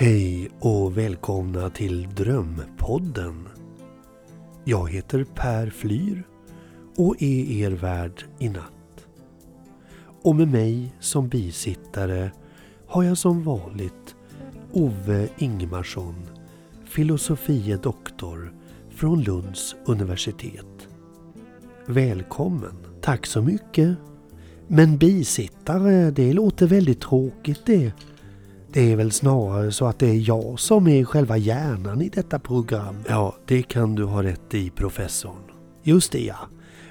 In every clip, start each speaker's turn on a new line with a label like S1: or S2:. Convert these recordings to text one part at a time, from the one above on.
S1: Hej och välkomna till Drömpodden. Jag heter Per Flyr och är er värd i natt. Och med mig som bisittare har jag som vanligt Ove Ingmarsson, filosofie doktor från Lunds universitet. Välkommen! Tack så mycket! Men bisittare, det låter väldigt tråkigt det. Det är väl snarare så att det är jag som är själva hjärnan i detta program. Ja, det kan du ha rätt i professorn. Just det ja.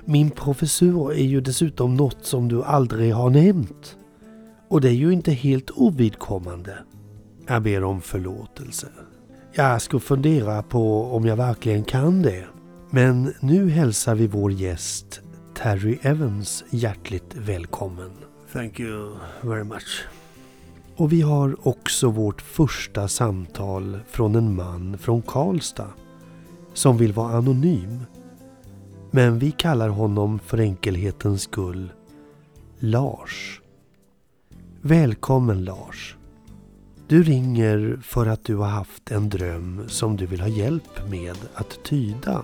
S1: Min professur är ju dessutom något som du aldrig har nämnt. Och det är ju inte helt ovidkommande. Jag ber om förlåtelse. Jag ska fundera på om jag verkligen kan det. Men nu hälsar vi vår gäst Terry Evans hjärtligt välkommen.
S2: Thank you very much.
S1: Och vi har också vårt första samtal från en man från Karlstad som vill vara anonym. Men vi kallar honom för enkelhetens skull Lars. Välkommen Lars. Du ringer för att du har haft en dröm som du vill ha hjälp med att tyda.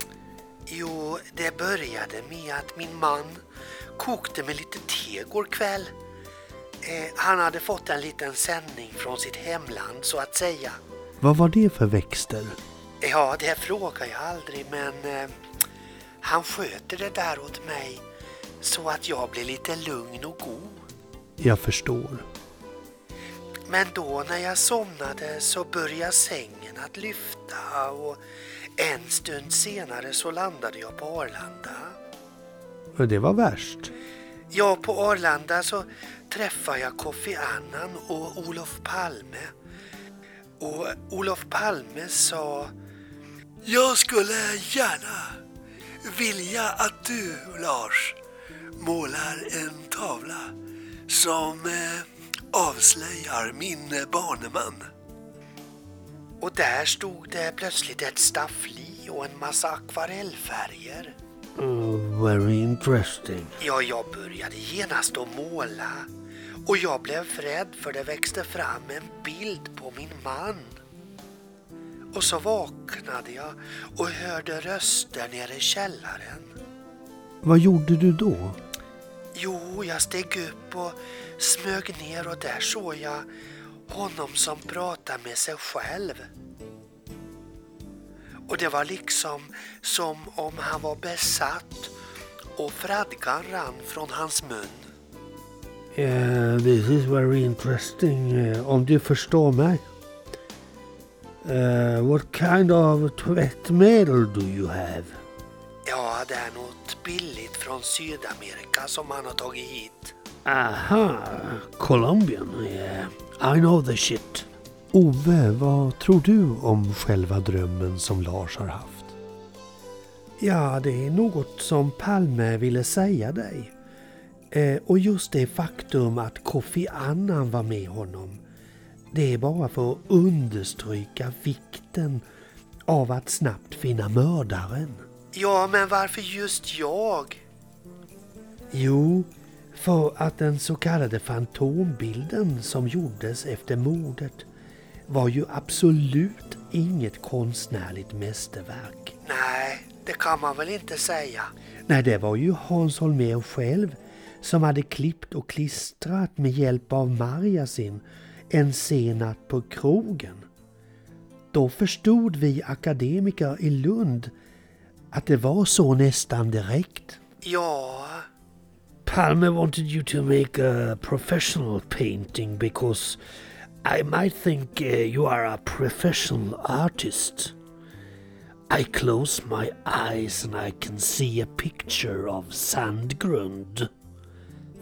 S3: Jo, det började med att min man kokte med lite te igår kväll. Eh, han hade fått en liten sändning från sitt hemland så att säga.
S1: Vad var det för växter?
S3: Ja, det frågar jag aldrig men eh, han sköter det där åt mig så att jag blir lite lugn och god.
S1: Jag förstår.
S3: Men då när jag somnade så började sängen att lyfta och en stund senare så landade jag på Arlanda.
S1: Det var värst.
S3: Ja, på Arlanda så träffade jag Kofi Annan och Olof Palme. Och Olof Palme sa Jag skulle gärna vilja att du, Lars, målar en tavla som eh, avslöjar min baneman. Och där stod det plötsligt ett staffli och en massa akvarellfärger.
S2: Uh, very interesting.
S3: Ja, jag började genast att måla och jag blev rädd för det växte fram en bild på min man. Och så vaknade jag och hörde röster nere i källaren.
S1: Vad gjorde du då?
S3: Jo, jag steg upp och smög ner och där såg jag honom som pratade med sig själv. Och det var liksom som om han var besatt och fradgan rann från hans mun.
S2: Yeah, this is very interesting. Uh, om du förstår mig. Uh, what kind of tvättmedel do you have?
S3: Ja, det är något billigt från Sydamerika som han har tagit hit.
S2: Aha, Colombian. Yeah, I know the shit.
S1: Ove, vad tror du om själva drömmen som Lars har haft? Ja, det är något som Palme ville säga dig. Eh, och just det faktum att Kofi Annan var med honom. Det är bara för att understryka vikten av att snabbt finna mördaren.
S3: Ja, men varför just jag?
S1: Jo, för att den så kallade fantombilden som gjordes efter mordet var ju absolut inget konstnärligt mästerverk.
S3: Nej, det kan man väl inte säga.
S1: Nej, det var ju Hans Holmér själv som hade klippt och klistrat med hjälp av Marjasin en sen natt på krogen. Då förstod vi akademiker i Lund att det var så nästan direkt.
S3: Ja,
S2: Palme wanted you to make a professional painting because I might think uh, you are a professional artist. I close my eyes and I can see a picture of Sandgrund.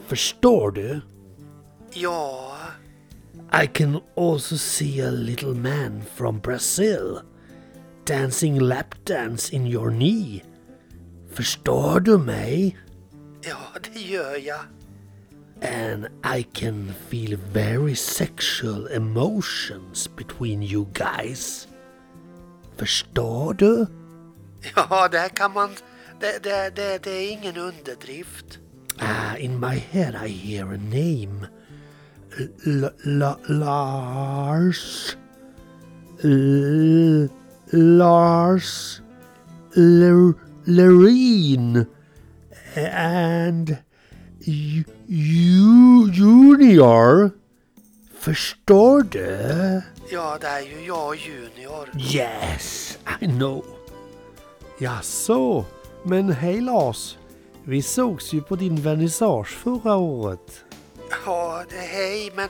S2: Förstår du?
S3: ja,
S2: I can also see a little man from Brazil dancing lap dance in your knee. Förstår du mig?
S3: ja, det gör jag.
S2: And I can feel very sexual emotions between you guys. Förstår du?
S3: Ja, det kan man... Det, det, det, det är ingen underdrift.
S2: Ah, in my head I hear a name. L- L- Lars. L- Lars Ler- and Ju- Ju- Junior. Förstår du?
S3: Ja, det är ju jag Junior.
S2: Yes, I know.
S1: Jaså, men hej Lars. Vi sågs ju på din vernissage förra året.
S3: Ja, det- hej, men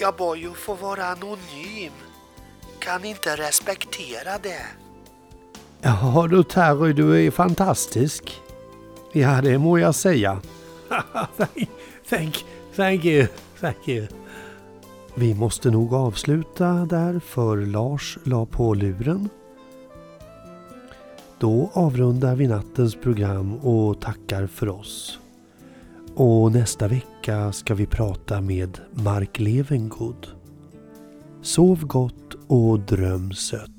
S3: jag bad ju få vara anonym. Kan inte respektera det.
S1: Ja du Terry, du är fantastisk. Ja, det må jag säga. thank, thank, thank you, thank you. Vi måste nog avsluta där för Lars la på luren. Då avrundar vi nattens program och tackar för oss. Och nästa vecka ska vi prata med Mark Levengood. Sov gott och dröm sött.